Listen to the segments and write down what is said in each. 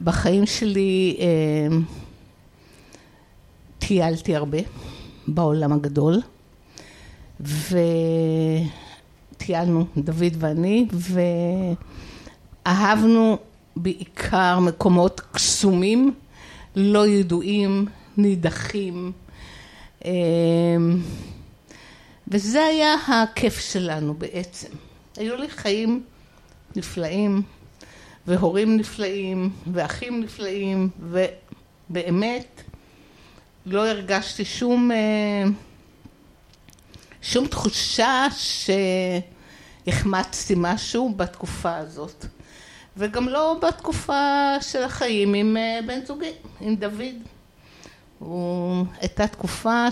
בחיים שלי אה, טיילתי הרבה בעולם הגדול, וטיילנו, דוד ואני, ואהבנו בעיקר מקומות קסומים, לא ידועים, נידחים. אה, וזה היה הכיף שלנו בעצם. היו לי חיים נפלאים, והורים נפלאים, ואחים נפלאים, ובאמת לא הרגשתי שום, אה, שום תחושה שהחמצתי משהו בתקופה הזאת. וגם לא בתקופה של החיים עם אה, בן זוגי, עם דוד. הוא הייתה תקופה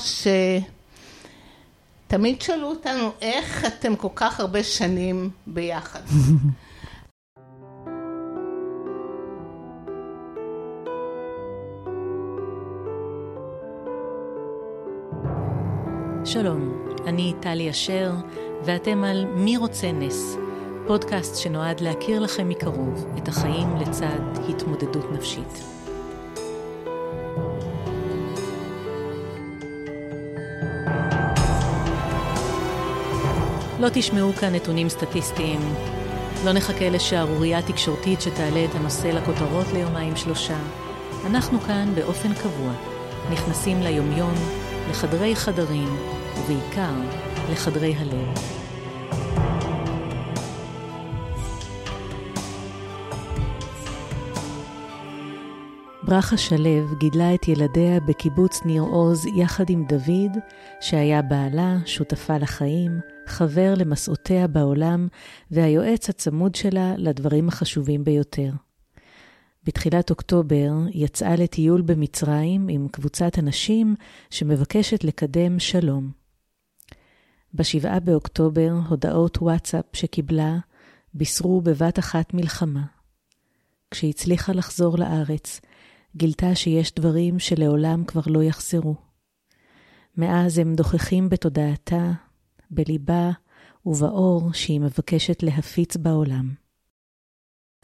שתמיד שאלו אותנו, איך אתם כל כך הרבה שנים ביחד? שלום, אני טלי אשר, ואתם על מי רוצה נס, פודקאסט שנועד להכיר לכם מקרוב את החיים לצד התמודדות נפשית. לא תשמעו כאן נתונים סטטיסטיים, לא נחכה לשערורייה תקשורתית שתעלה את הנושא לכותרות ליומיים שלושה. אנחנו כאן באופן קבוע, נכנסים ליומיום, לחדרי חדרים, ובעיקר לחדרי הלב. ברכה שלו גידלה את ילדיה בקיבוץ ניר עוז יחד עם דוד, שהיה בעלה, שותפה לחיים, חבר למסעותיה בעולם והיועץ הצמוד שלה לדברים החשובים ביותר. בתחילת אוקטובר יצאה לטיול במצרים עם קבוצת אנשים שמבקשת לקדם שלום. בשבעה באוקטובר הודעות וואטסאפ שקיבלה בישרו בבת אחת מלחמה. כשהצליחה לחזור לארץ, גילתה שיש דברים שלעולם כבר לא יחזרו. מאז הם דוחחים בתודעתה, בליבה ובאור שהיא מבקשת להפיץ בעולם.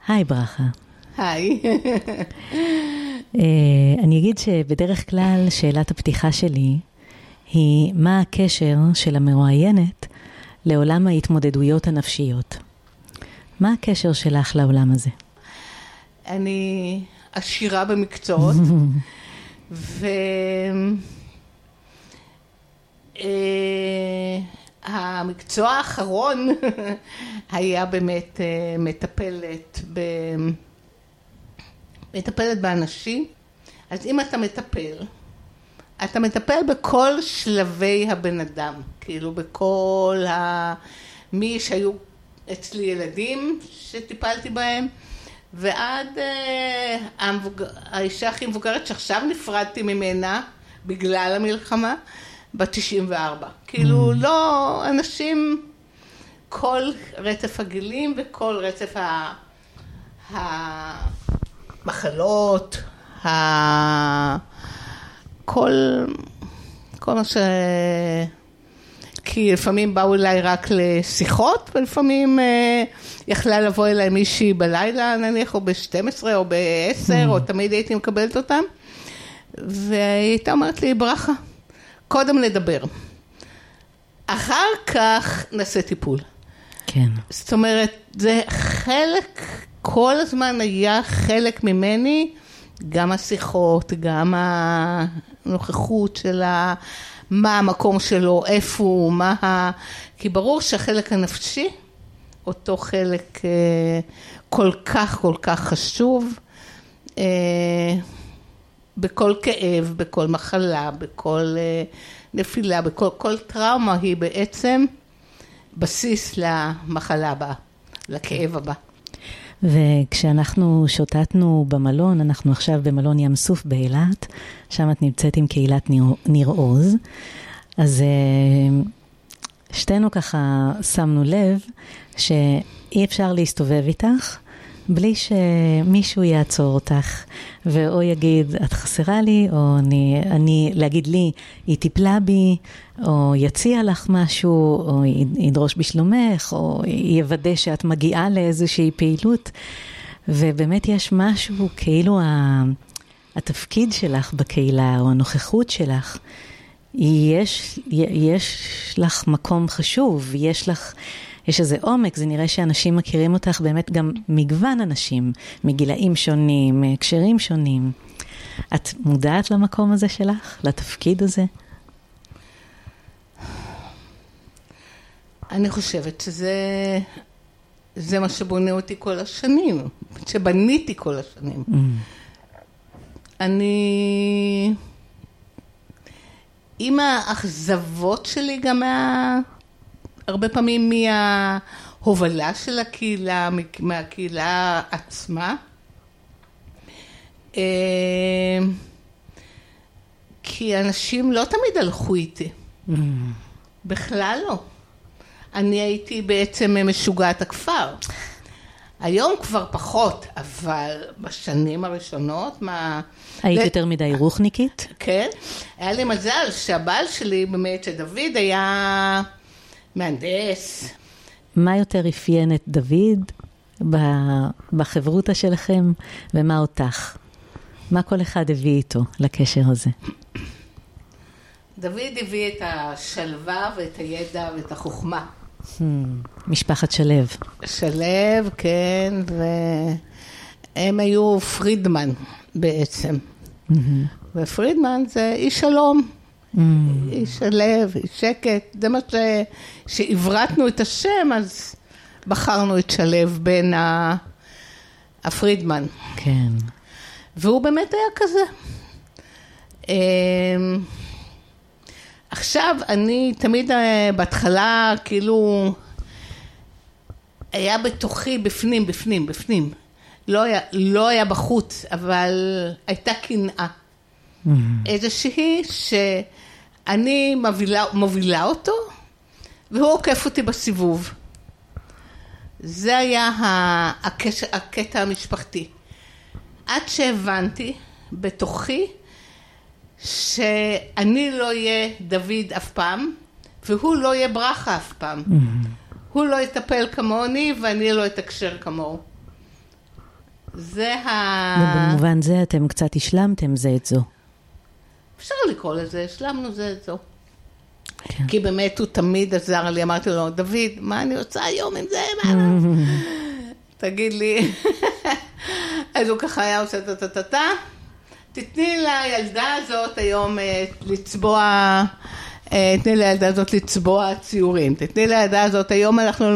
היי ברכה. היי. אה, אני אגיד שבדרך כלל שאלת הפתיחה שלי היא מה הקשר של המרואיינת לעולם ההתמודדויות הנפשיות. מה הקשר שלך לעולם הזה? אני עשירה במקצועות, והמקצוע אה, האחרון היה באמת אה, מטפלת ב... מטפלת באנשים. אז אם אתה מטפל, אתה מטפל בכל שלבי הבן אדם, כאילו בכל ה... מי שהיו אצלי ילדים שטיפלתי בהם, ועד uh, המבוג... האישה הכי מבוגרת שעכשיו נפרדתי ממנה בגלל המלחמה, בת 94. כאילו mm. לא אנשים, כל רצף הגילים וכל רצף ה... המחלות, ה... כל, כל מה ש... כי לפעמים באו אליי רק לשיחות, ולפעמים אה, יכלה לבוא אליי מישהי בלילה נניח, או ב-12 או ב-10, mm. או תמיד הייתי מקבלת אותם. והיא הייתה אומרת לי, ברכה, קודם נדבר. אחר כך נעשה טיפול. כן. זאת אומרת, זה חלק, כל הזמן היה חלק ממני, גם השיחות, גם הנוכחות של ה... מה המקום שלו, איפה הוא, מה ה... כי ברור שהחלק הנפשי, אותו חלק אה, כל כך כל כך חשוב, אה, בכל כאב, בכל מחלה, בכל אה, נפילה, בכל כל טראומה היא בעצם בסיס למחלה הבאה, לכאב הבא. וכשאנחנו שוטטנו במלון, אנחנו עכשיו במלון ים סוף באילת, שם את נמצאת עם קהילת ניר, עוז, אז אה, שתינו ככה שמנו לב שאי אפשר להסתובב איתך בלי שמישהו יעצור אותך, ואו יגיד, את חסרה לי, או אני, אני, להגיד לי, היא טיפלה בי, או יציע לך משהו, או ידרוש בשלומך, או יוודא שאת מגיעה לאיזושהי פעילות. ובאמת יש משהו, כאילו ה... התפקיד שלך בקהילה, או הנוכחות שלך, יש, יש לך מקום חשוב, יש לך, יש איזה עומק, זה נראה שאנשים מכירים אותך באמת גם מגוון אנשים, מגילאים שונים, מהקשרים שונים. את מודעת למקום הזה שלך, לתפקיד הזה? אני חושבת שזה זה מה שבונה אותי כל השנים, שבניתי כל השנים. Mm. אני... עם האכזבות שלי גם מה... הרבה פעמים מההובלה של הקהילה, מהקהילה עצמה. אה, כי אנשים לא תמיד הלכו איתי. Mm. בכלל לא. אני הייתי בעצם משוגעת הכפר. היום כבר פחות, אבל בשנים הראשונות, מה... היית ל... יותר מדי רוחניקית? כן. היה לי מזל שהבעל שלי, באמת, שדוד היה מהנדס. מה יותר אפיין את דוד בחברותה שלכם, ומה אותך? מה כל אחד הביא איתו לקשר הזה? דוד הביא את השלווה ואת הידע ואת החוכמה. Hmm, משפחת שלו. שלו, כן, והם היו פרידמן בעצם. Mm-hmm. ופרידמן זה איש שלום. Mm. איש הלב, איש שקט, זה מה ש... שעברתנו את השם, אז בחרנו את שלו בין ה... הפרידמן. כן. והוא באמת היה כזה. אמ, עכשיו, אני תמיד אה, בהתחלה, כאילו, היה בתוכי, בפנים, בפנים, בפנים. לא היה, לא היה בחוץ, אבל הייתה קנאה. Mm-hmm. איזושהי שאני מובילה, מובילה אותו, והוא עוקף אותי בסיבוב. זה היה הקש, הקטע המשפחתי. עד שהבנתי בתוכי שאני לא אהיה דוד אף פעם, והוא לא יהיה ברכה אף פעם. Mm-hmm. הוא לא יטפל כמוני ואני לא אתקשר כמוהו. זה ה... ובמובן זה אתם קצת השלמתם זה את זו. אפשר לקרוא לזה, השלמנו זה את זו. כן. כי באמת הוא תמיד עזר לי, אמרתי לו, דוד, מה אני עושה היום עם זה? מה? תגיד לי. אז הוא ככה היה עושה טה-טה-טה. תתני לילדה הזאת היום אה, לצבוע, אה, תתני לילדה הזאת לצבוע ציורים, תתני לילדה הזאת, היום אנחנו,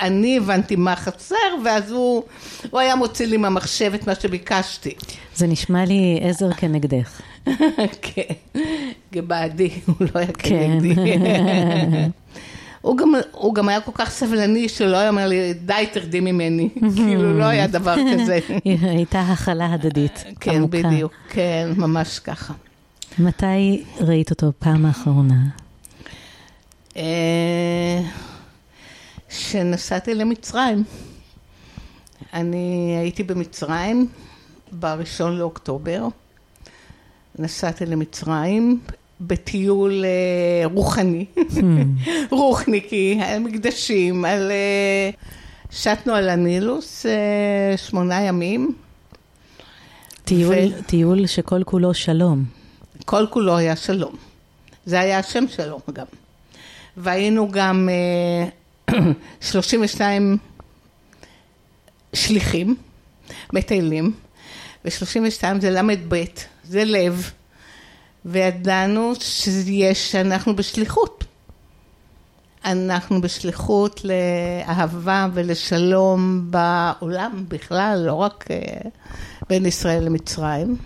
אני הבנתי מה חסר, ואז הוא, הוא היה מוציא לי מהמחשב את מה שביקשתי. זה נשמע לי עזר כנגדך. כן, גבעדי, הוא לא היה כנגדי. הוא גם, הוא גם היה כל כך סבלני שלא היה אומר לי, די תרדי ממני, כאילו לא היה דבר כזה. הייתה הכלה הדדית. כן, עמוקה. בדיוק, כן, ממש ככה. מתי ראית אותו פעם האחרונה? כשנסעתי אה, למצרים. אני הייתי במצרים בראשון לאוקטובר. נסעתי למצרים, בטיול אה, רוחני, hmm. רוחניקי, על מקדשים, על... אה, שטנו על הנילוס אה, שמונה ימים. טיול, ו... טיול שכל כולו שלום. כל כולו היה שלום. זה היה השם שלום גם. והיינו גם 32 שליחים, מטיילים, ו-32 זה ל"ב, זה לב. וידענו שיש, שאנחנו בשליחות. אנחנו בשליחות לאהבה ולשלום בעולם בכלל, לא רק אה, בין ישראל למצרים.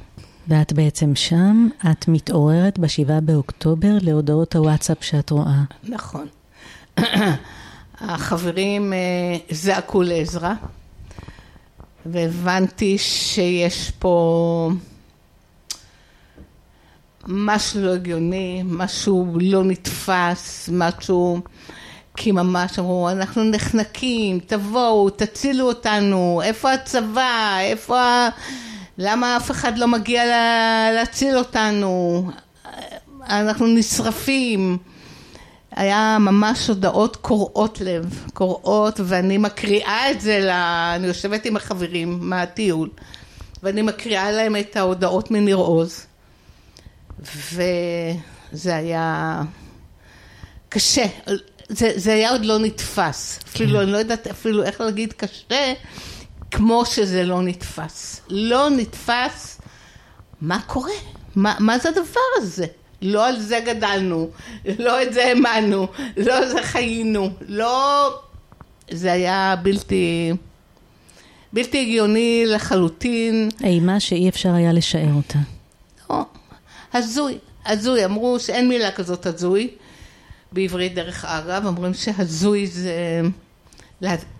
ואת בעצם שם, את מתעוררת בשבעה באוקטובר להודעות הוואטסאפ שאת רואה. נכון. החברים אה, זעקו לעזרה, והבנתי שיש פה... משהו לא הגיוני, משהו לא נתפס, משהו... כי ממש אמרו, אנחנו נחנקים, תבואו, תצילו אותנו, איפה הצבא, איפה ה... למה אף אחד לא מגיע לה... להציל אותנו? אנחנו נשרפים. היה ממש הודעות קורעות לב, קורעות, ואני מקריאה את זה, ל... אני יושבת עם החברים מהטיול, ואני מקריאה להם את ההודעות מניר עוז, וזה היה קשה, זה, זה היה עוד לא נתפס, אפילו, אני לא יודעת אפילו איך להגיד קשה, כמו שזה לא נתפס. לא נתפס מה קורה, מה, מה זה הדבר הזה? לא על זה גדלנו, לא את זה האמנו, לא זה חיינו, לא... זה היה בלתי... בלתי הגיוני לחלוטין. אימה שאי אפשר היה לשער אותה. לא, הזוי, הזוי, אמרו שאין מילה כזאת הזוי. בעברית דרך אגב, אומרים שהזוי זה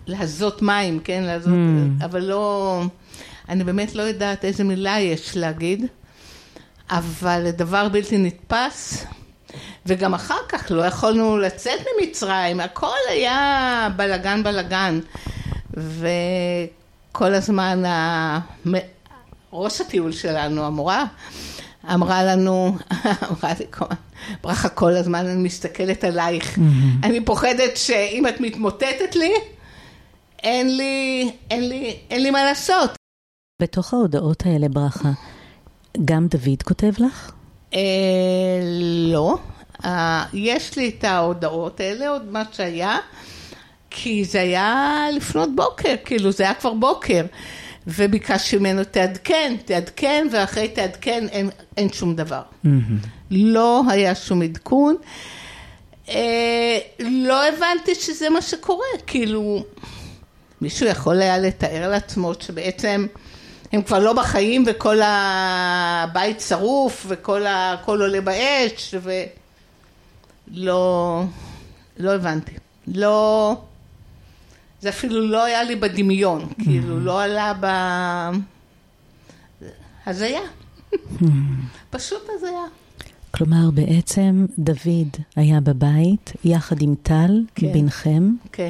להזות מים, כן? להזות, mm. אבל לא... אני באמת לא יודעת איזה מילה יש להגיד. אבל דבר בלתי נתפס, וגם אחר כך לא יכולנו לצאת ממצרים, הכל היה בלגן בלגן, וכל הזמן ראש הטיול שלנו, המורה, אמרה לנו, אמרה לי, ברכה כל הזמן אני מסתכלת עלייך, mm-hmm. אני פוחדת שאם את מתמוטטת לי, אין לי, אין לי, אין לי מה לעשות. בתוך ההודעות האלה, ברכה, גם דוד כותב לך? אה, לא. אה, יש לי את ההודעות האלה, עוד מה שהיה, כי זה היה לפנות בוקר, כאילו זה היה כבר בוקר. וביקשתי ממנו תעדכן, תעדכן, ואחרי תעדכן אין, אין שום דבר. Mm-hmm. לא היה שום עדכון. אה, לא הבנתי שזה מה שקורה, כאילו, מישהו יכול היה לתאר לעצמו שבעצם הם כבר לא בחיים וכל הבית שרוף וכל הכל עולה באש ולא, לא הבנתי. לא, זה אפילו לא היה לי בדמיון, mm-hmm. כאילו לא עלה ב... הזיה. Mm-hmm. פשוט הזיה. כלומר, בעצם דוד היה בבית יחד עם טל, כן. בנכם, כן.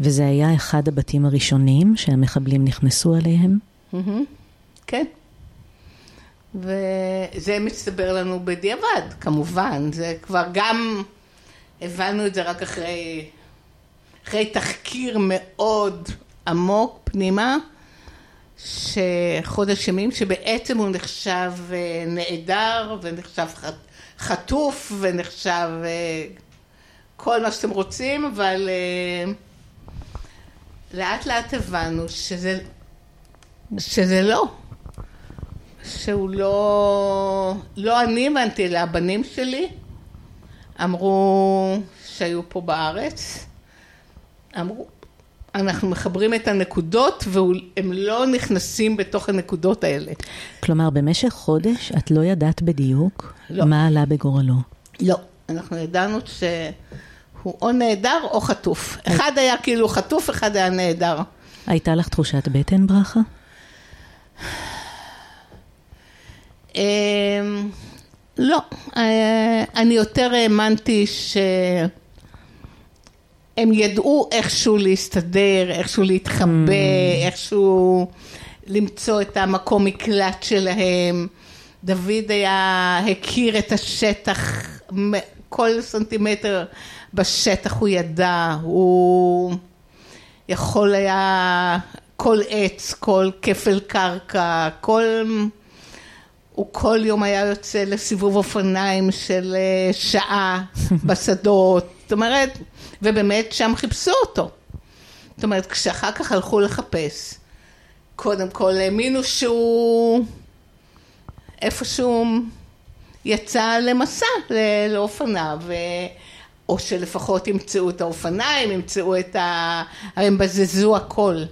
וזה היה אחד הבתים הראשונים שהמחבלים נכנסו אליהם. כן. וזה מצטבר לנו בדיעבד, כמובן. זה כבר גם, הבנו את זה רק אחרי, אחרי תחקיר מאוד עמוק פנימה, שחודש ימים, שבעצם הוא נחשב אה, נעדר ונחשב חטוף ונחשב אה, כל מה שאתם רוצים, אבל אה, לאט לאט הבנו שזה שזה לא. שהוא לא... לא אני הבנתי, אלא הבנים שלי אמרו שהיו פה בארץ. אמרו, אנחנו מחברים את הנקודות והם לא נכנסים בתוך הנקודות האלה. כלומר, במשך חודש את לא ידעת בדיוק לא. מה עלה בגורלו. לא, אנחנו ידענו שהוא או נעדר או חטוף. אחד היה כאילו חטוף, אחד היה נעדר. הייתה לך תחושת בטן, ברכה? אמ, לא, אה, אני יותר האמנתי שהם ידעו איכשהו להסתדר, איכשהו להתחבא, mm. איכשהו למצוא את המקום מקלט שלהם. דוד היה, הכיר את השטח, כל סנטימטר בשטח הוא ידע, הוא יכול היה כל עץ, כל כפל קרקע, כל... הוא כל יום היה יוצא לסיבוב אופניים של אה, שעה בשדות, אומרת, ובאמת שם חיפשו אותו. זאת אומרת, כשאחר כך הלכו לחפש, קודם כל האמינו שהוא איפשהו יצא למסע לאופניו, או שלפחות ימצאו את האופניים, ימצאו את ה... הם בזזו הכל.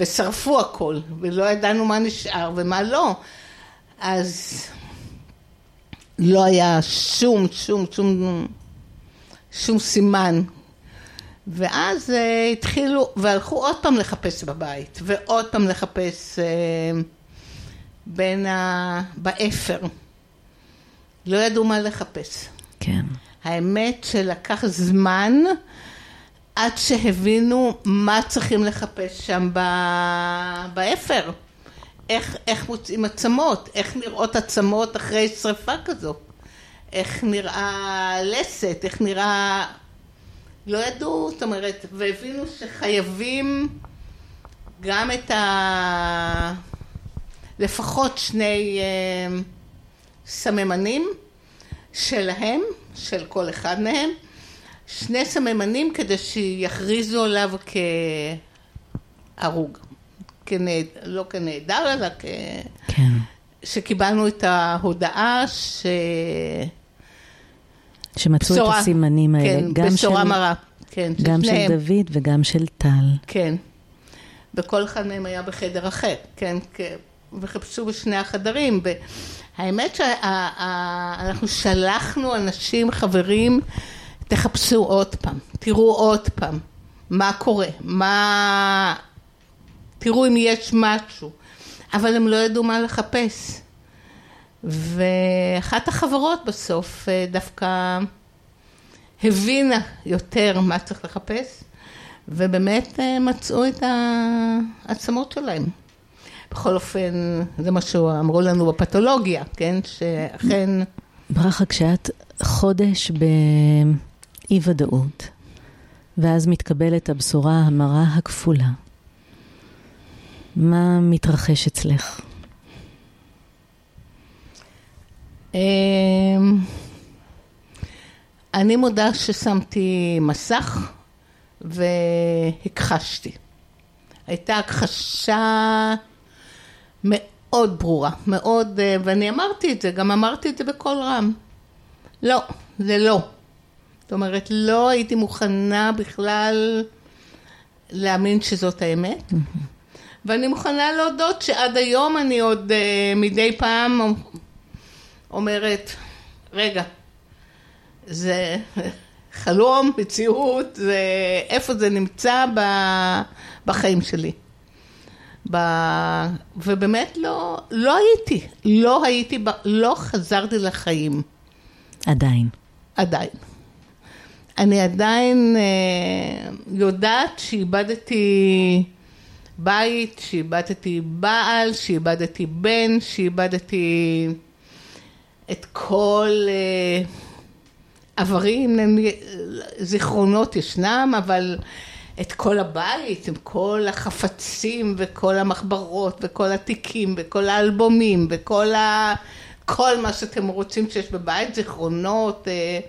ושרפו הכל, ולא ידענו מה נשאר ומה לא. אז לא היה שום, שום, שום, שום סימן. ואז אה, התחילו, והלכו עוד פעם לחפש בבית, ועוד פעם לחפש אה, בין ה... באפר. לא ידעו מה לחפש. כן. האמת שלקח זמן עד שהבינו מה צריכים לחפש שם באפר. איך, איך מוצאים עצמות, איך נראות עצמות אחרי שריפה כזו. איך נראה לסת, איך נראה... לא ידעו, זאת אומרת, והבינו שחייבים גם את ה... לפחות שני אה, סממנים שלהם, של כל אחד מהם, שני סממנים כדי שיכריזו עליו כהרוג, כנעד, לא כנעדר, אלא כ... כן. שקיבלנו את ההודעה ש... שמצאו בשורה, את הסימנים האלה, כן, גם, בשורה של, מרה, כן, גם של. דוד וגם של טל. כן. וכל אחד מהם היה בחדר אחר, כן, כ- וחיפשו בשני החדרים. והאמת שאנחנו שלחנו אנשים, חברים, תחפשו עוד פעם, תראו עוד פעם מה קורה, מה... תראו אם יש משהו. אבל הם לא ידעו מה לחפש. ואחת החברות בסוף אה, דווקא הבינה יותר מה צריך לחפש, ובאמת אה, מצאו את העצמות שלהם. בכל אופן, זה מה שאמרו לנו בפתולוגיה, כן? שאכן... ברכה, כשאת חודש באי ודאות, ואז מתקבלת הבשורה המרה הכפולה, מה מתרחש אצלך? אני מודה ששמתי מסך והכחשתי. הייתה הכחשה מאוד ברורה, מאוד, אה, ואני אמרתי את זה, גם אמרתי את זה בקול רם. לא, זה לא. זאת אומרת, לא הייתי מוכנה בכלל להאמין שזאת האמת. ואני מוכנה להודות שעד היום אני עוד uh, מדי פעם אומרת, רגע, זה חלום, מציאות, זה, איפה זה נמצא ב, בחיים שלי. ב, ובאמת לא, לא הייתי, לא הייתי, ב, לא חזרתי לחיים. עדיין. עדיין. אני עדיין אה, יודעת שאיבדתי בית, שאיבדתי בעל, שאיבדתי בן, שאיבדתי את כל אה, עברים, זיכרונות ישנם, אבל את כל הבית, עם כל החפצים וכל המחברות וכל התיקים וכל האלבומים וכל ה... כל מה שאתם רוצים שיש בבית, זיכרונות. אה,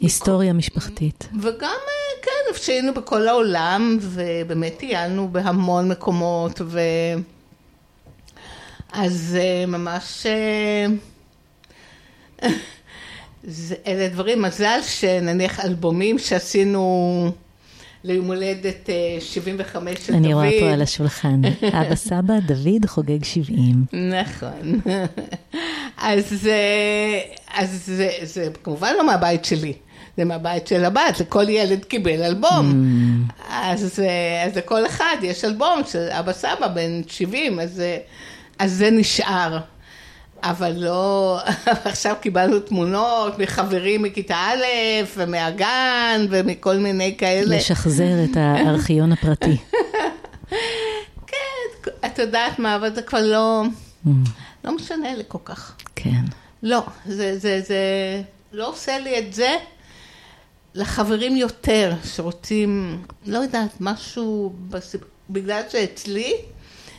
היסטוריה משפחתית. וגם, אה, כן, שהיינו בכל העולם, ובאמת טיילנו בהמון מקומות, ו... אז אה, ממש... זה, אלה דברים, מזל שנניח אלבומים שעשינו ליום הולדת 75 של דוד. אני רואה פה על השולחן. אבא סבא, דוד חוגג 70. נכון. אז, אז זה, זה כמובן לא מהבית שלי. זה מהבית של הבת, לכל ילד קיבל אלבום. Mm. אז, אז לכל אחד יש אלבום של אבא סבא בן 70, אז, אז זה נשאר. אבל לא, עכשיו קיבלנו תמונות מחברים מכיתה א' ומהגן ומכל מיני כאלה. לשחזר את הארכיון הפרטי. כן, את יודעת מה, אבל זה כבר לא, mm. לא משנה לי כל כך. כן. לא, זה, זה, זה לא עושה לי את זה. לחברים יותר שרוצים, לא יודעת, משהו, בגלל שאצלי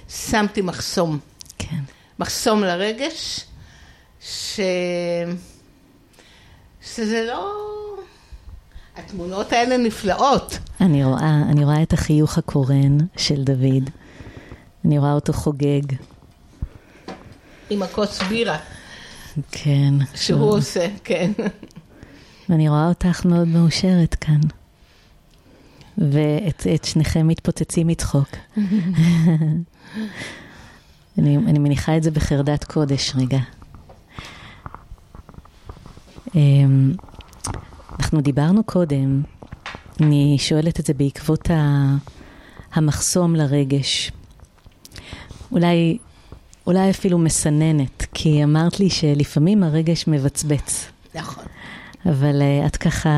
שמתי מחסום. כן. מחסום לרגש, ש... שזה לא... התמונות האלה נפלאות. אני רואה, אני רואה את החיוך הקורן של דוד. אני רואה אותו חוגג. עם הכוס בירה. כן. שהוא לא. עושה, כן. ואני רואה אותך מאוד מאושרת כאן. ואת שניכם מתפוצצים מצחוק. אני, אני מניחה את זה בחרדת קודש רגע. אמ, אנחנו דיברנו קודם, אני שואלת את זה בעקבות המחסום לרגש. אולי, אולי אפילו מסננת, כי אמרת לי שלפעמים הרגש מבצבץ. נכון. אבל uh, את ככה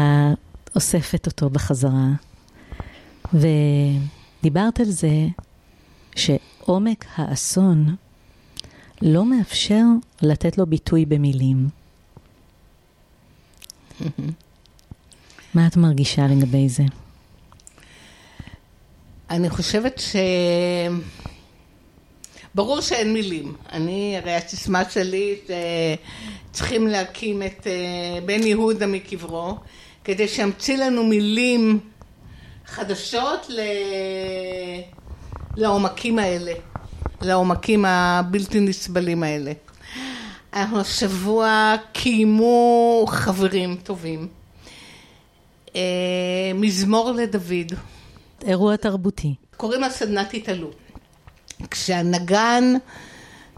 אוספת אותו בחזרה. ודיברת על זה שעומק האסון לא מאפשר לתת לו ביטוי במילים. מה את מרגישה לגבי זה? אני חושבת ש... ברור שאין מילים. אני, הרי הסיסמה שלי שצריכים להקים את אה, בן יהודה מקברו, כדי שימציא לנו מילים חדשות ל... לעומקים האלה, לעומקים הבלתי נסבלים האלה. אנחנו השבוע קיימו חברים טובים. אה, מזמור לדוד. אירוע תרבותי. קוראים לה סדנת התעלות. כשהנגן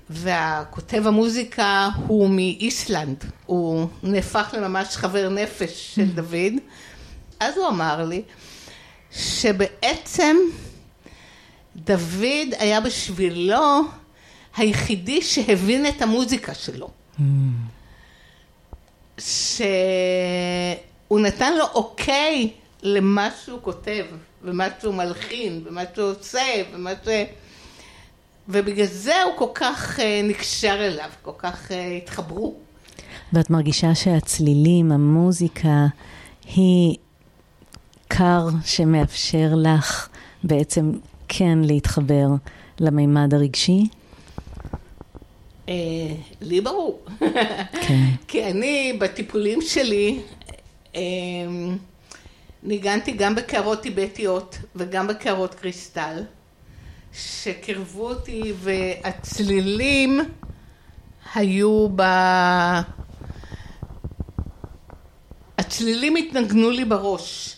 והכותב המוזיקה הוא מאיסלנד, הוא נהפך לממש חבר נפש של דוד, אז הוא אמר לי שבעצם דוד היה בשבילו היחידי שהבין את המוזיקה שלו. שהוא נתן לו אוקיי למה שהוא כותב, ומה שהוא מלחין, ומה שהוא עושה, ומה ש... ובגלל זה הוא כל כך אה, נקשר אליו, כל כך אה, התחברו. ואת מרגישה שהצלילים, המוזיקה, היא כר שמאפשר לך בעצם כן להתחבר למימד הרגשי? אה, לי ברור. כן. כי אני בטיפולים שלי אה, ניגנתי גם בקערות טיבטיות וגם בקערות קריסטל, שקירבו אותי והצלילים היו ב... הצלילים התנגנו לי בראש.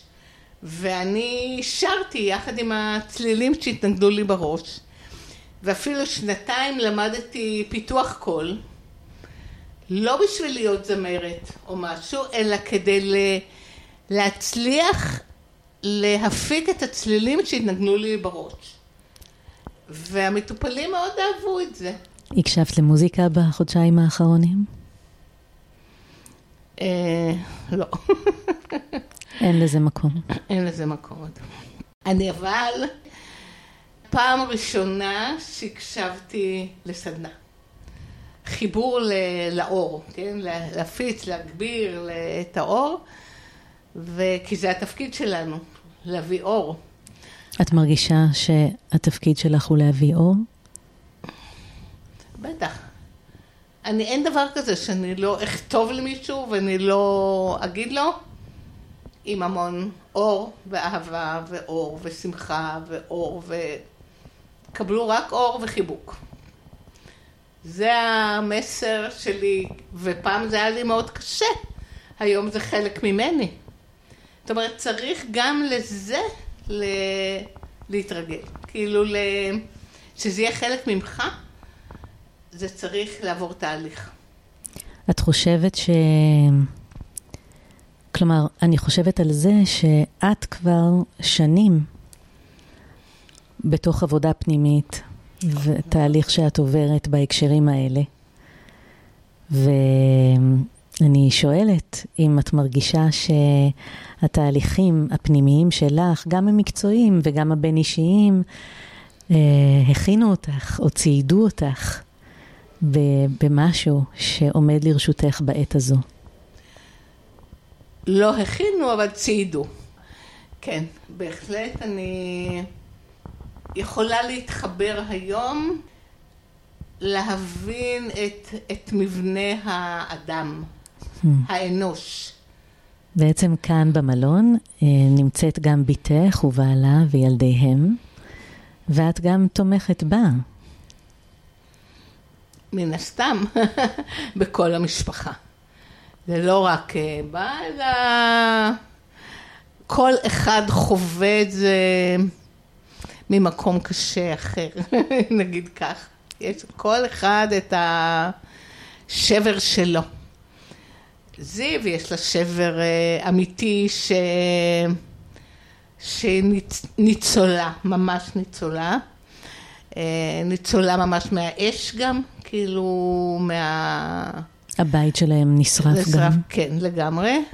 ואני שרתי יחד עם הצלילים שהתנגדו לי בראש. ואפילו שנתיים למדתי פיתוח קול, לא בשביל להיות זמרת או משהו, אלא כדי ל... להצליח להפיק את הצלילים שהתנגנו לי בראש. והמטופלים מאוד אהבו את זה. הקשבת למוזיקה בחודשיים האחרונים? אה, לא. אין לזה מקום. אין לזה מקום עוד. אני אבל פעם ראשונה שהקשבתי לסדנה. חיבור ל- לאור, כן? להפיץ, להגביר את האור, וכי זה התפקיד שלנו, להביא אור. את מרגישה שהתפקיד שלך הוא להביא אור? בטח. אני, אין דבר כזה שאני לא אכתוב למישהו ואני לא אגיד לו, עם המון אור ואהבה ואור ושמחה ואור וקבלו רק אור וחיבוק. זה המסר שלי, ופעם זה היה לי מאוד קשה, היום זה חלק ממני. זאת אומרת, צריך גם לזה ל... להתרגל. כאילו, ל... שזה יהיה חלק ממך, זה צריך לעבור תהליך. את חושבת ש... כלומר, אני חושבת על זה שאת כבר שנים בתוך עבודה פנימית ותהליך שאת עוברת בהקשרים האלה. ואני שואלת אם את מרגישה שהתהליכים הפנימיים שלך, גם המקצועיים וגם הבין-אישיים, אה, הכינו אותך או ציידו אותך במשהו שעומד לרשותך בעת הזו. לא הכינו, אבל ציידו. כן, בהחלט אני יכולה להתחבר היום, להבין את, את מבנה האדם, hmm. האנוש. בעצם כאן במלון אה, נמצאת גם בתך ובעלה וילדיהם, ואת גם תומכת בה. מן הסתם, בכל המשפחה. זה לא רק אה, בא, אלא כל אחד חווה את זה ממקום קשה אחר, נגיד כך. יש כל אחד את השבר שלו. זיו, יש לה שבר אה, אמיתי ש... שניצולה, ממש ניצולה. אה, ניצולה ממש מהאש גם, כאילו מה... הבית שלהם נשרף, נשרף גם. כן, לגמרי.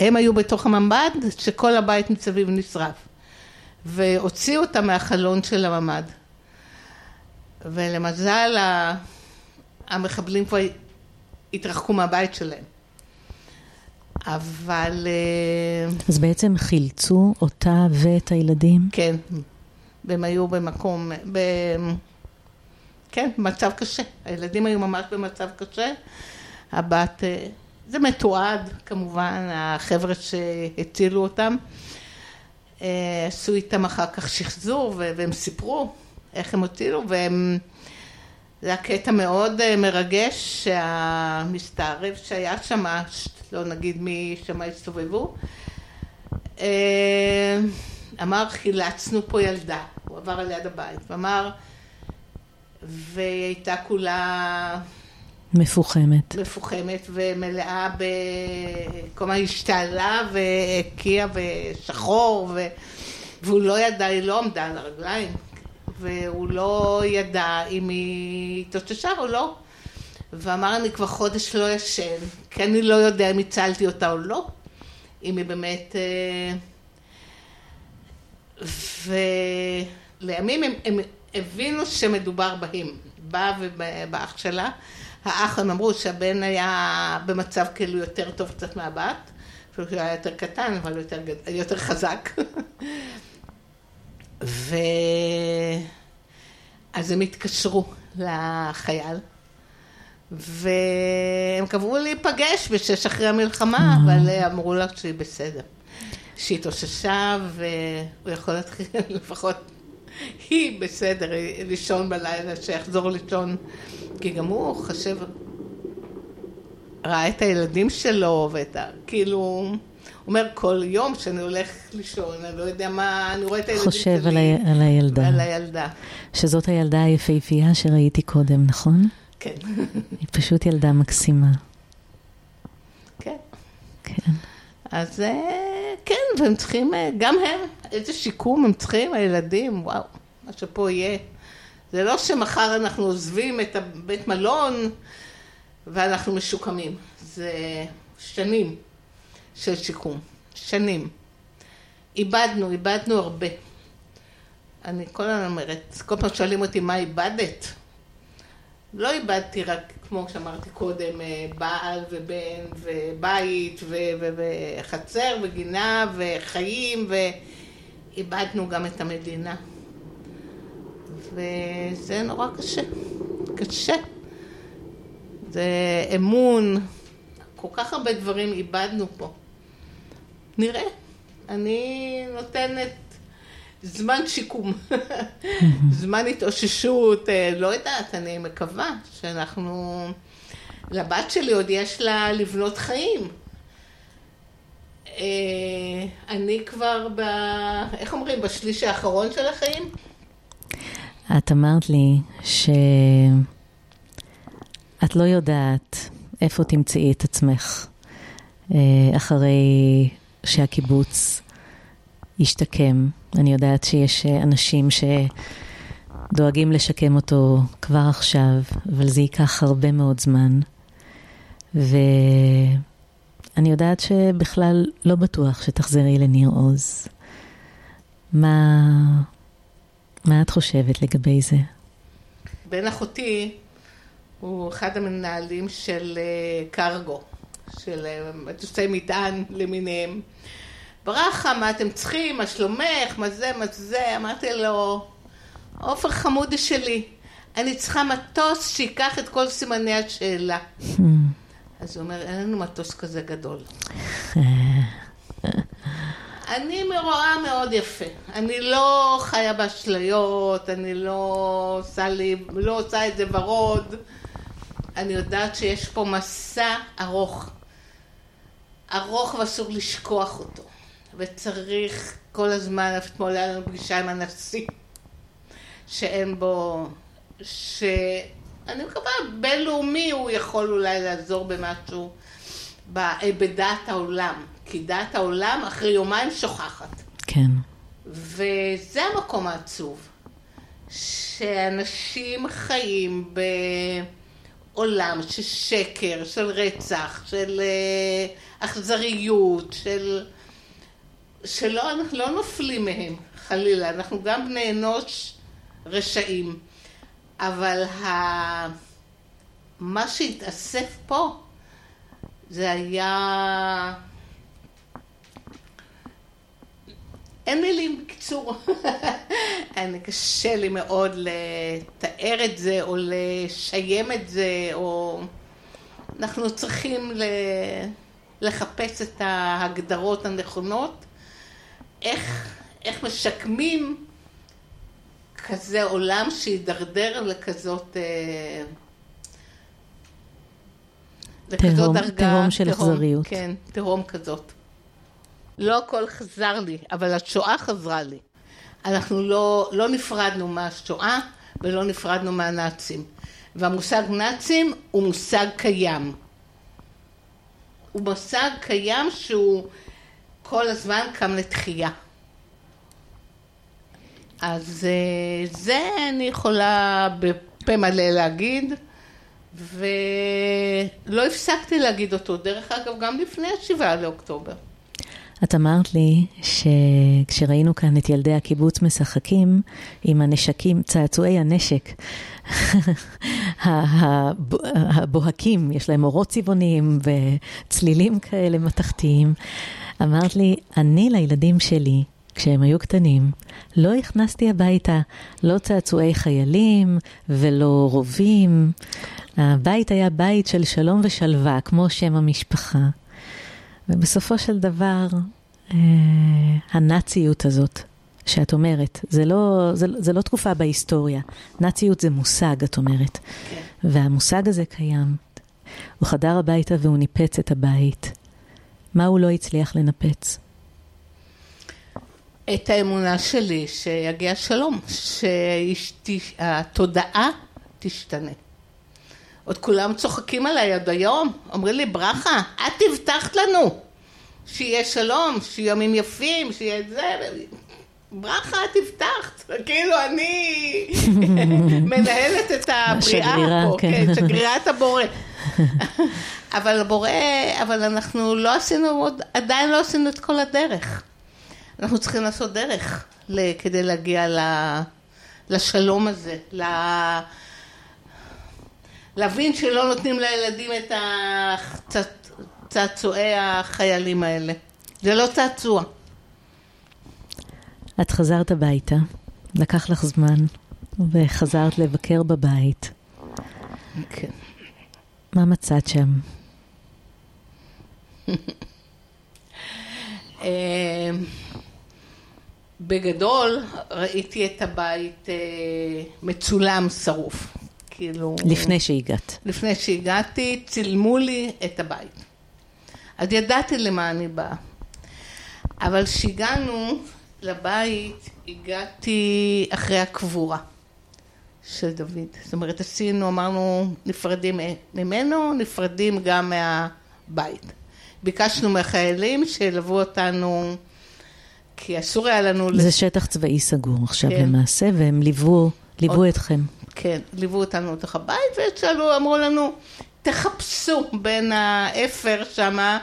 הם היו בתוך הממ"ד, שכל הבית מסביב נשרף. והוציאו אותם מהחלון של הממ"ד. ולמזל, המחבלים כבר התרחקו מהבית שלהם. אבל אה, אז בעצם חילצו אותה ואת הילדים? כן, והם היו במקום, ב... כן, במצב קשה. הילדים היו ממש במצב קשה. הבת, אה, זה מתועד כמובן, החבר'ה שהצילו אותם. אה, עשו איתם אחר כך שחזור והם סיפרו איך הם הצילו והם... זה היה קטע מאוד אה, מרגש שהמסתערב שהיה שם, לא נגיד מי שם הסתובבו, אמר חילצנו פה ילדה, הוא עבר על יד הבית, ואמר והיא הייתה כולה מפוחמת. מפוחמת ומלאה ב... כלומר השתעלה והקיאה בשחור ו... והוא לא ידע, היא לא עמדה על הרגליים והוא לא ידע אם היא התאוששה או לא ואמר אני כבר חודש לא ישן כי אני לא יודע אם הצלתי אותה או לא אם היא באמת אה, ולימים הם, הם הבינו שמדובר בהם, בה ובאח שלה. האח, הם אמרו שהבן היה במצב כאילו יותר טוב קצת מהבת, אפילו שהוא היה יותר קטן, אבל יותר, יותר חזק. ו... אז הם התקשרו לחייל, והם קבעו להיפגש בשש אחרי המלחמה, אבל אמרו לה שהיא בסדר. שהיא התאוששה, והוא יכול להתחיל לפחות היא בסדר, לישון בלילה, שיחזור לישון, כי גם הוא חשב, ראה את הילדים שלו ואת ה... כאילו, אומר כל יום שאני הולך לישון, אני לא יודע מה, אני רואה את הילדים חושב שלי. חושב על, על הילדה. על הילדה. שזאת הילדה היפהפייה שראיתי קודם, נכון? כן. היא פשוט ילדה מקסימה. כן. כן. אז אה, כן, והם צריכים, אה, גם הם, איזה שיקום הם צריכים, הילדים, וואו, מה שפה יהיה. זה לא שמחר אנחנו עוזבים את הבית מלון ואנחנו משוקמים. זה שנים של שיקום. שנים. איבדנו, איבדנו הרבה. אני כל הזמן אומרת, כל פעם שואלים אותי מה איבדת? לא איבדתי רק, כמו שאמרתי קודם, אה, בעל ובן ובית וחצר וגינה וחיים ואיבדנו גם את המדינה. וזה נורא קשה, קשה. זה אמון, כל כך הרבה דברים איבדנו פה. נראה, אני נותנת זמן שיקום, זמן התאוששות, אה, לא יודעת, אני מקווה שאנחנו, לבת שלי עוד יש לה לבנות חיים. אה, אני כבר ב... איך אומרים? בשליש האחרון של החיים? את אמרת לי שאת לא יודעת איפה תמצאי את עצמך אה, אחרי שהקיבוץ ישתקם. אני יודעת שיש אנשים שדואגים לשקם אותו כבר עכשיו, אבל זה ייקח הרבה מאוד זמן. ואני יודעת שבכלל לא בטוח שתחזרי לניר עוז. מה, מה את חושבת לגבי זה? בן אחותי הוא אחד המנהלים של קרגו, של מטוסי מטען למיניהם. ברכה, מה אתם צריכים, מה שלומך, מה זה, מה זה, אמרתי לו, עופר חמודי שלי, אני צריכה מטוס שיקח את כל סימני השאלה. אז הוא אומר, אין לנו מטוס כזה גדול. אני מרואה מאוד יפה. אני לא חיה באשליות, אני לא עושה, לי, לא עושה את זה ורוד. אני יודעת שיש פה מסע ארוך. ארוך ואסור לשכוח אותו. וצריך כל הזמן, אתמול היה לנו פגישה עם הנשיא, שאין בו, שאני מקווה, בינלאומי הוא יכול אולי לעזור במשהו בדעת העולם, כי דעת העולם אחרי יומיים שוכחת. כן. וזה המקום העצוב, שאנשים חיים בעולם של שקר, של רצח, של אכזריות, של... שלא, אנחנו לא נופלים מהם, חלילה, אנחנו גם בני אנוש רשעים, אבל ה... מה שהתאסף פה זה היה... אין מילים, בקיצור. אני קשה לי מאוד לתאר את זה, או לשיים את זה, או... אנחנו צריכים ל... לחפש את ההגדרות הנכונות, איך, איך משקמים כזה עולם שהידרדר לכזאת... אה, תהום, תהום של אכזריות. כן, תהום כזאת. לא הכל חזר לי, אבל השואה חזרה לי. אנחנו לא, לא נפרדנו מהשואה ולא נפרדנו מהנאצים. והמושג נאצים הוא מושג קיים. הוא מושג קיים שהוא כל הזמן קם לתחייה. אז אה, זה אני יכולה בפה מלא להגיד, ולא הפסקתי להגיד אותו, דרך אגב, גם לפני השבעה לאוקטובר. את אמרת לי שכשראינו כאן את ילדי הקיבוץ משחקים עם הנשקים, צעצועי הנשק, הבוהקים, יש להם אורות צבעוניים וצלילים כאלה מתכתיים, אמרת לי, אני לילדים שלי, כשהם היו קטנים, לא הכנסתי הביתה לא צעצועי חיילים ולא רובים. הבית היה בית של שלום ושלווה, כמו שם המשפחה. ובסופו של דבר, אה, הנאציות הזאת, שאת אומרת, זה לא, זה, זה לא תקופה בהיסטוריה. נאציות זה מושג, את אומרת. כן. והמושג הזה קיים. הוא חדר הביתה והוא ניפץ את הבית. מה הוא לא הצליח לנפץ? את האמונה שלי שיגיע שלום, שהתודעה תשתנה. עוד כולם צוחקים עליי עד היום, אומרים לי, ברכה, את הבטחת לנו שיהיה שלום, שיהיו ימים יפים, שיהיה זה, ברכה, את הבטחת, כאילו אני מנהלת את הבריאה פה, כן, כן שגרירת הבורא. אבל הבורא, אבל אנחנו לא עשינו, עדיין לא עשינו את כל הדרך. אנחנו צריכים לעשות דרך כדי להגיע לשלום הזה, להבין שלא נותנים לילדים את צעצועי החיילים האלה. זה לא צעצוע. את חזרת הביתה, לקח לך זמן, וחזרת לבקר בבית. כן. מה מצאת שם? אה, בגדול ראיתי את הבית אה, מצולם שרוף. כאילו... לפני שהגעת. לפני שהגעתי, צילמו לי את הבית. אז ידעתי למה אני באה. אבל כשהגענו לבית, הגעתי אחרי הקבורה של דוד. זאת אומרת, עשינו, אמרנו, נפרדים ממנו, נפרדים גם מהבית. ביקשנו מהחיילים שילוו אותנו, כי אסור היה לנו... זה שטח צבאי סגור עכשיו כן. למעשה, והם ליוו, ליוו עוד... אתכם. כן, ליוו אותנו לתוך הבית, ושאלו, אמרו לנו, תחפשו בין האפר שמה,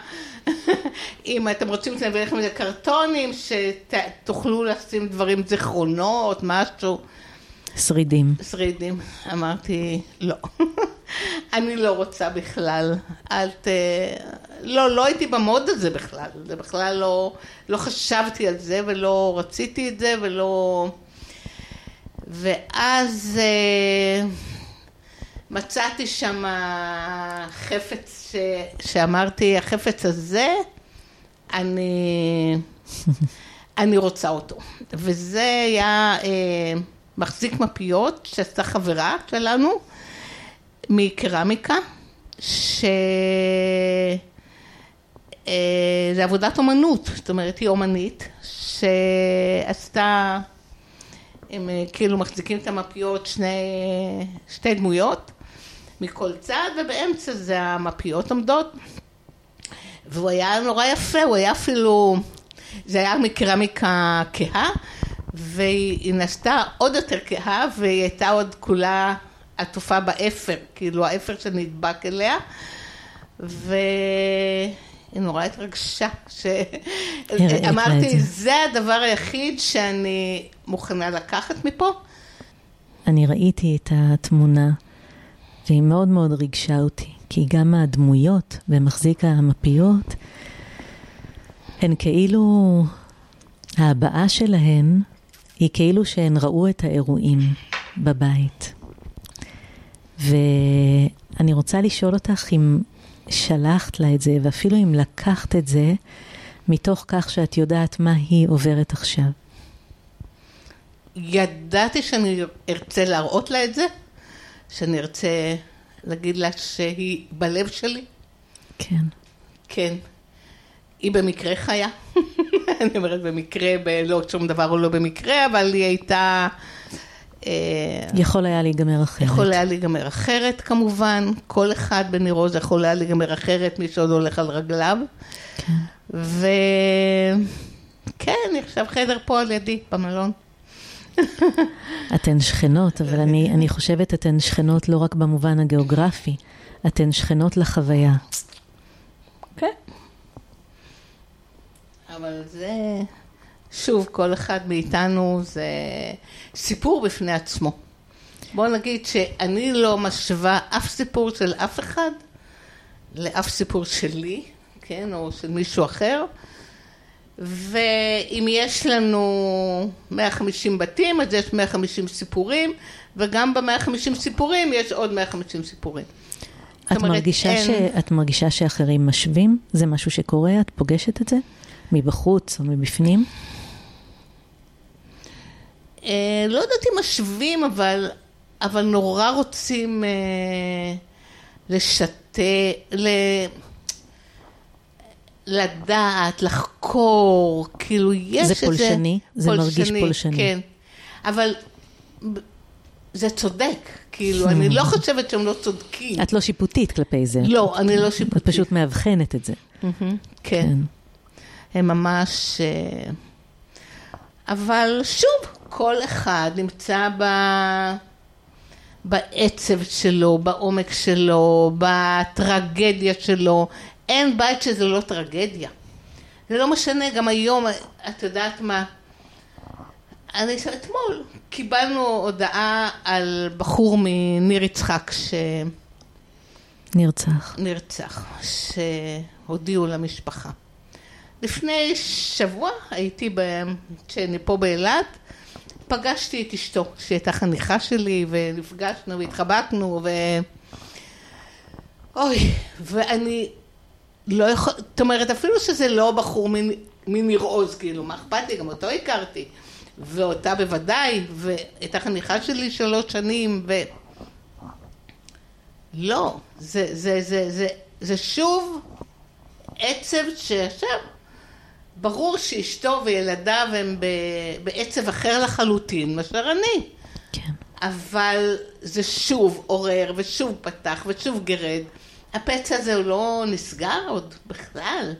אם אתם רוצים שאני אביא לכם איזה קרטונים, שתוכלו לשים דברים, זיכרונות, משהו. שרידים. שרידים. אמרתי, לא. אני לא רוצה בכלל. אל ת... לא, לא הייתי במוד הזה בכלל. זה בכלל לא... לא חשבתי על זה, ולא רציתי את זה, ולא... ואז... אה, מצאתי שם חפץ ש... שאמרתי, החפץ הזה, אני, אני רוצה אותו. וזה היה אה, מחזיק מפיות שעשתה חברה שלנו מקרמיקה, שזה אה, עבודת אומנות, זאת אומרת היא אומנית, שעשתה, הם אה, כאילו מחזיקים את המפיות שני, שתי דמויות. מכל צד, ובאמצע זה המפיות עומדות. והוא היה נורא יפה, הוא היה אפילו, זה היה מקרמיקה כהה, והיא נעשתה עוד יותר כהה, והיא הייתה עוד כולה עטופה באפר, כאילו האפר שנדבק אליה, והיא נורא התרגשה, שאמרתי, זה הדבר היחיד שאני מוכנה לקחת מפה. אני ראיתי את התמונה והיא מאוד מאוד ריגשה אותי, כי גם הדמויות במחזיק המפיות הן כאילו ההבעה שלהן היא כאילו שהן ראו את האירועים בבית. ואני רוצה לשאול אותך אם שלחת לה את זה, ואפילו אם לקחת את זה מתוך כך שאת יודעת מה היא עוברת עכשיו. ידעתי שאני ארצה להראות לה את זה, שאני ארצה להגיד לה שהיא בלב שלי. כן. כן. היא במקרה חיה. אני אומרת במקרה, לא שום דבר הוא לא במקרה, אבל היא הייתה... אה, יכול היה להיגמר אחרת. יכול היה להיגמר אחרת כמובן, כל אחד בניר עוז יכול היה להיגמר אחרת, מי שעוד הולך על רגליו. כן. וכן, עכשיו חדר פה על ידי, במלון. אתן שכנות, אבל אני, אני חושבת אתן שכנות לא רק במובן הגיאוגרפי, אתן שכנות לחוויה. כן. אבל זה, שוב, כל אחד מאיתנו זה סיפור בפני עצמו. בוא נגיד שאני לא משווה אף סיפור של אף אחד לאף סיפור שלי, כן, או של מישהו אחר. ואם יש לנו 150 בתים, אז יש 150 סיפורים, וגם ב-150 סיפורים יש עוד 150 סיפורים. את, אומרת, מרגישה אין... ש... את מרגישה שאחרים משווים? זה משהו שקורה? את פוגשת את זה? מבחוץ או מבפנים? אה, לא יודעת אם משווים, אבל, אבל נורא רוצים אה, לשתף, ל... לדעת, לחקור, כאילו יש איזה... זה פולשני? זה מרגיש פולשני. כן. אבל זה צודק, כאילו, אני לא חושבת שהם לא צודקים. את לא שיפוטית כלפי זה. לא, אני לא שיפוטית. את פשוט מאבחנת את זה. כן. הם ממש... אה, אבל שוב, כל אחד נמצא ב... בעצב שלו, בעומק שלו, בטרגדיה שלו. אין בית שזה לא טרגדיה. זה לא משנה, גם היום, את יודעת מה? אני, אתמול קיבלנו הודעה על בחור מניר יצחק ש... נרצח. נרצח, שהודיעו למשפחה. לפני שבוע הייתי, ב... כשאני פה באילת, פגשתי את אשתו, שהייתה חניכה שלי, ונפגשנו והתחבקנו, ו... אוי, ואני לא יכול, זאת אומרת, אפילו שזה לא בחור מניר עוז, כאילו, מה אכפת לי, גם אותו הכרתי, ואותה בוודאי, והייתה חניכה שלי שלוש שנים, ו... לא, זה, זה, זה, זה, זה שוב עצב שעכשיו ברור שאשתו וילדיו הם בעצב אחר לחלוטין מאשר אני. כן. אבל זה שוב עורר ושוב פתח ושוב גרד. הפצע הזה הוא לא נסגר עוד בכלל.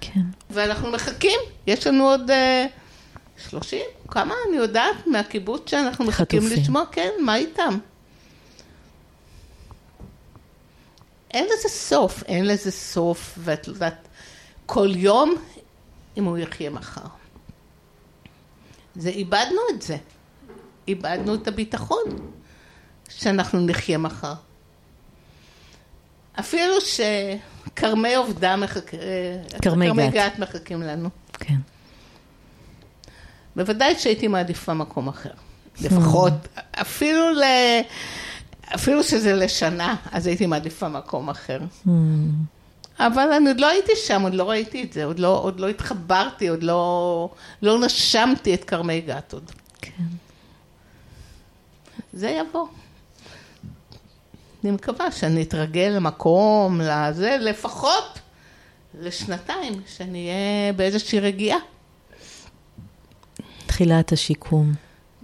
כן. ואנחנו מחכים, יש לנו עוד uh, 30, כמה אני יודעת מהקיבוץ שאנחנו מחכים חטופים. לשמוע, כן, מה איתם? אין לזה סוף, אין לזה סוף, ואת יודעת, כל יום אם הוא יחיה מחר. זה, איבדנו את זה. איבדנו את הביטחון שאנחנו נחיה מחר. אפילו שכרמי עובדה מחכים, כרמי גת. גת מחכים לנו. כן. בוודאי שהייתי מעדיפה מקום אחר. לפחות, אפילו ל... אפילו שזה לשנה, אז הייתי מעדיפה מקום אחר. אבל אני עוד לא הייתי שם, עוד לא ראיתי את זה, עוד לא, עוד לא התחברתי, עוד לא, לא נשמתי את כרמי גת עוד. כן. זה יבוא. אני מקווה שאני אתרגל למקום, לזה, לפחות לשנתיים, שאני אהיה באיזושהי רגיעה. תחילת השיקום.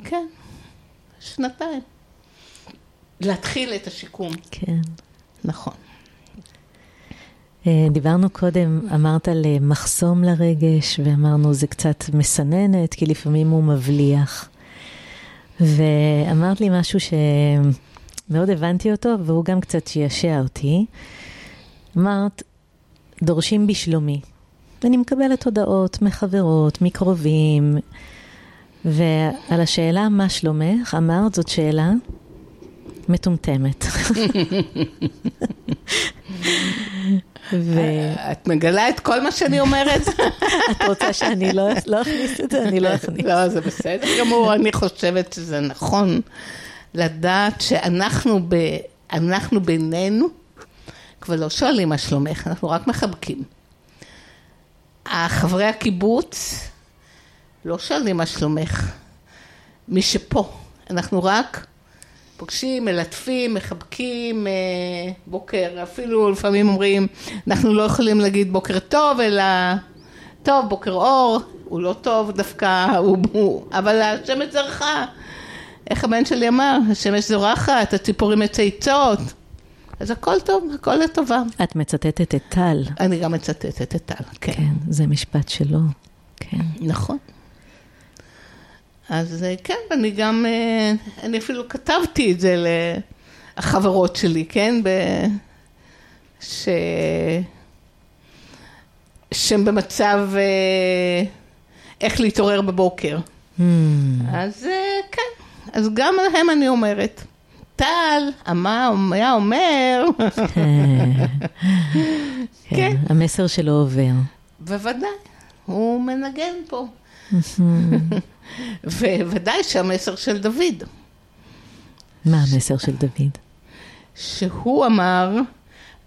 כן, שנתיים. להתחיל את השיקום. כן. נכון. אה, דיברנו קודם, אמרת על אה, מחסום לרגש, ואמרנו זה קצת מסננת, כי לפעמים הוא מבליח. ואמרת לי משהו שמאוד הבנתי אותו, והוא גם קצת שישע אותי. אמרת, דורשים בשלומי. ואני מקבלת הודעות מחברות, מקרובים, ועל השאלה מה שלומך, אמרת זאת שאלה מטומטמת. ו... את מגלה את כל מה שאני אומרת? את רוצה שאני לא, לא אכניס את זה? אני לא אכניס. לא, זה בסדר גמור, אני חושבת שזה נכון לדעת שאנחנו ב... אנחנו בינינו כבר לא שואלים מה שלומך, אנחנו רק מחבקים. חברי הקיבוץ לא שואלים מה שלומך. מי שפה, אנחנו רק פוגשים, מלטפים, מחבקים, אה, בוקר, אפילו לפעמים אומרים, אנחנו לא יכולים להגיד בוקר טוב, אלא טוב, בוקר אור, הוא לא טוב דווקא, הוא, הוא, אבל השמש זרחה. איך הבן שלי אמר, השמש זורחת, הציפורים מצייצות. אז הכל טוב, הכל לטובה. את מצטטת את טל. אני גם מצטטת את טל, כן. כן, זה משפט שלו, כן. נכון. אז אה, כן, אני גם, אה, אני אפילו כתבתי את זה לחברות שלי, כן? ב... ש... שהם במצב אה, איך להתעורר בבוקר. Hmm. אז כן, אז גם להם אני אומרת. טל, מה היה אומר? כן. המסר שלו עובר. בוודאי, הוא מנגן פה. וודאי שהמסר של דוד. מה המסר של דוד? שהוא אמר,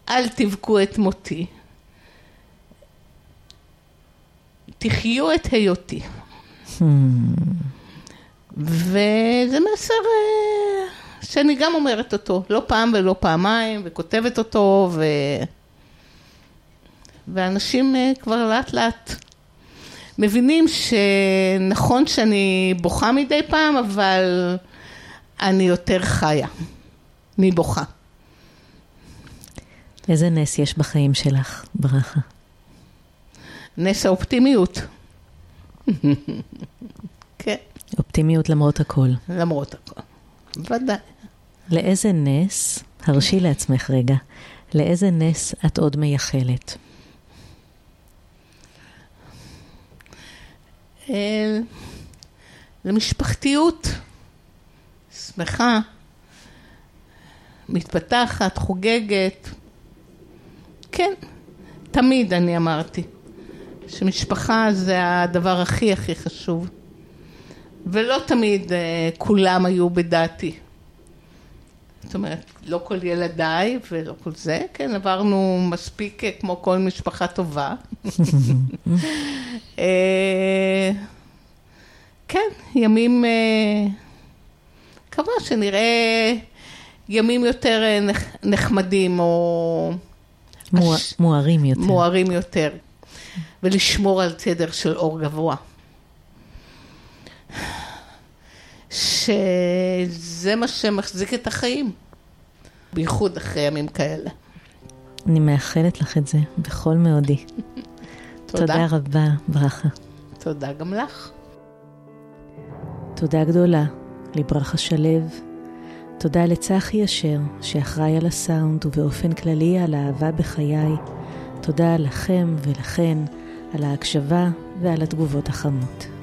אל תבכו את מותי, תחיו את היותי. וזה מסר אה, שאני גם אומרת אותו, לא פעם ולא פעמיים, וכותבת אותו, ו... ואנשים אה, כבר לאט לאט מבינים שנכון שאני בוכה מדי פעם, אבל אני יותר חיה מבוכה. איזה נס יש בחיים שלך, ברכה? נס האופטימיות. כן. אופטימיות למרות הכל. למרות הכל, ודאי. לאיזה נס, הרשי לעצמך רגע, לאיזה נס את עוד מייחלת? למשפחתיות שמחה, מתפתחת, חוגגת. כן, תמיד אני אמרתי שמשפחה זה הדבר הכי הכי חשוב. ולא תמיד uh, כולם היו בדעתי. זאת אומרת, לא כל ילדיי ולא כל זה, כן, עברנו מספיק אה, כמו כל משפחה טובה. אה, כן, ימים, מקווה שנראה ימים יותר נחמדים או... מוארים יותר. מוארים יותר, ולשמור על צדר של אור גבוה. שזה מה שמחזיק את החיים, בייחוד אחרי ימים כאלה. אני מאחלת לך את זה בכל מאודי. תודה. תודה רבה, ברכה. תודה גם לך. תודה גדולה לברכה שליו. תודה לצחי אשר, שאחראי על הסאונד ובאופן כללי על האהבה בחיי. תודה לכם ולכן על ההקשבה ועל התגובות החמות.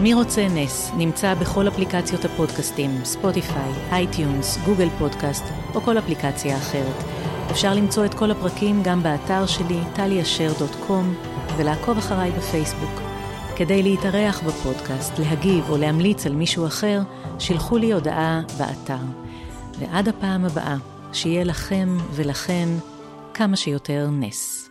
מי רוצה נס נמצא בכל אפליקציות הפודקאסטים, ספוטיפיי, אייטיונז, גוגל פודקאסט או כל אפליקציה אחרת. אפשר למצוא את כל הפרקים גם באתר שלי, טליאשר.קום, ולעקוב אחריי בפייסבוק. כדי להתארח בפודקאסט, להגיב או להמליץ על מישהו אחר, שילחו לי הודעה באתר. ועד הפעם הבאה, שיהיה לכם ולכן כמה שיותר נס.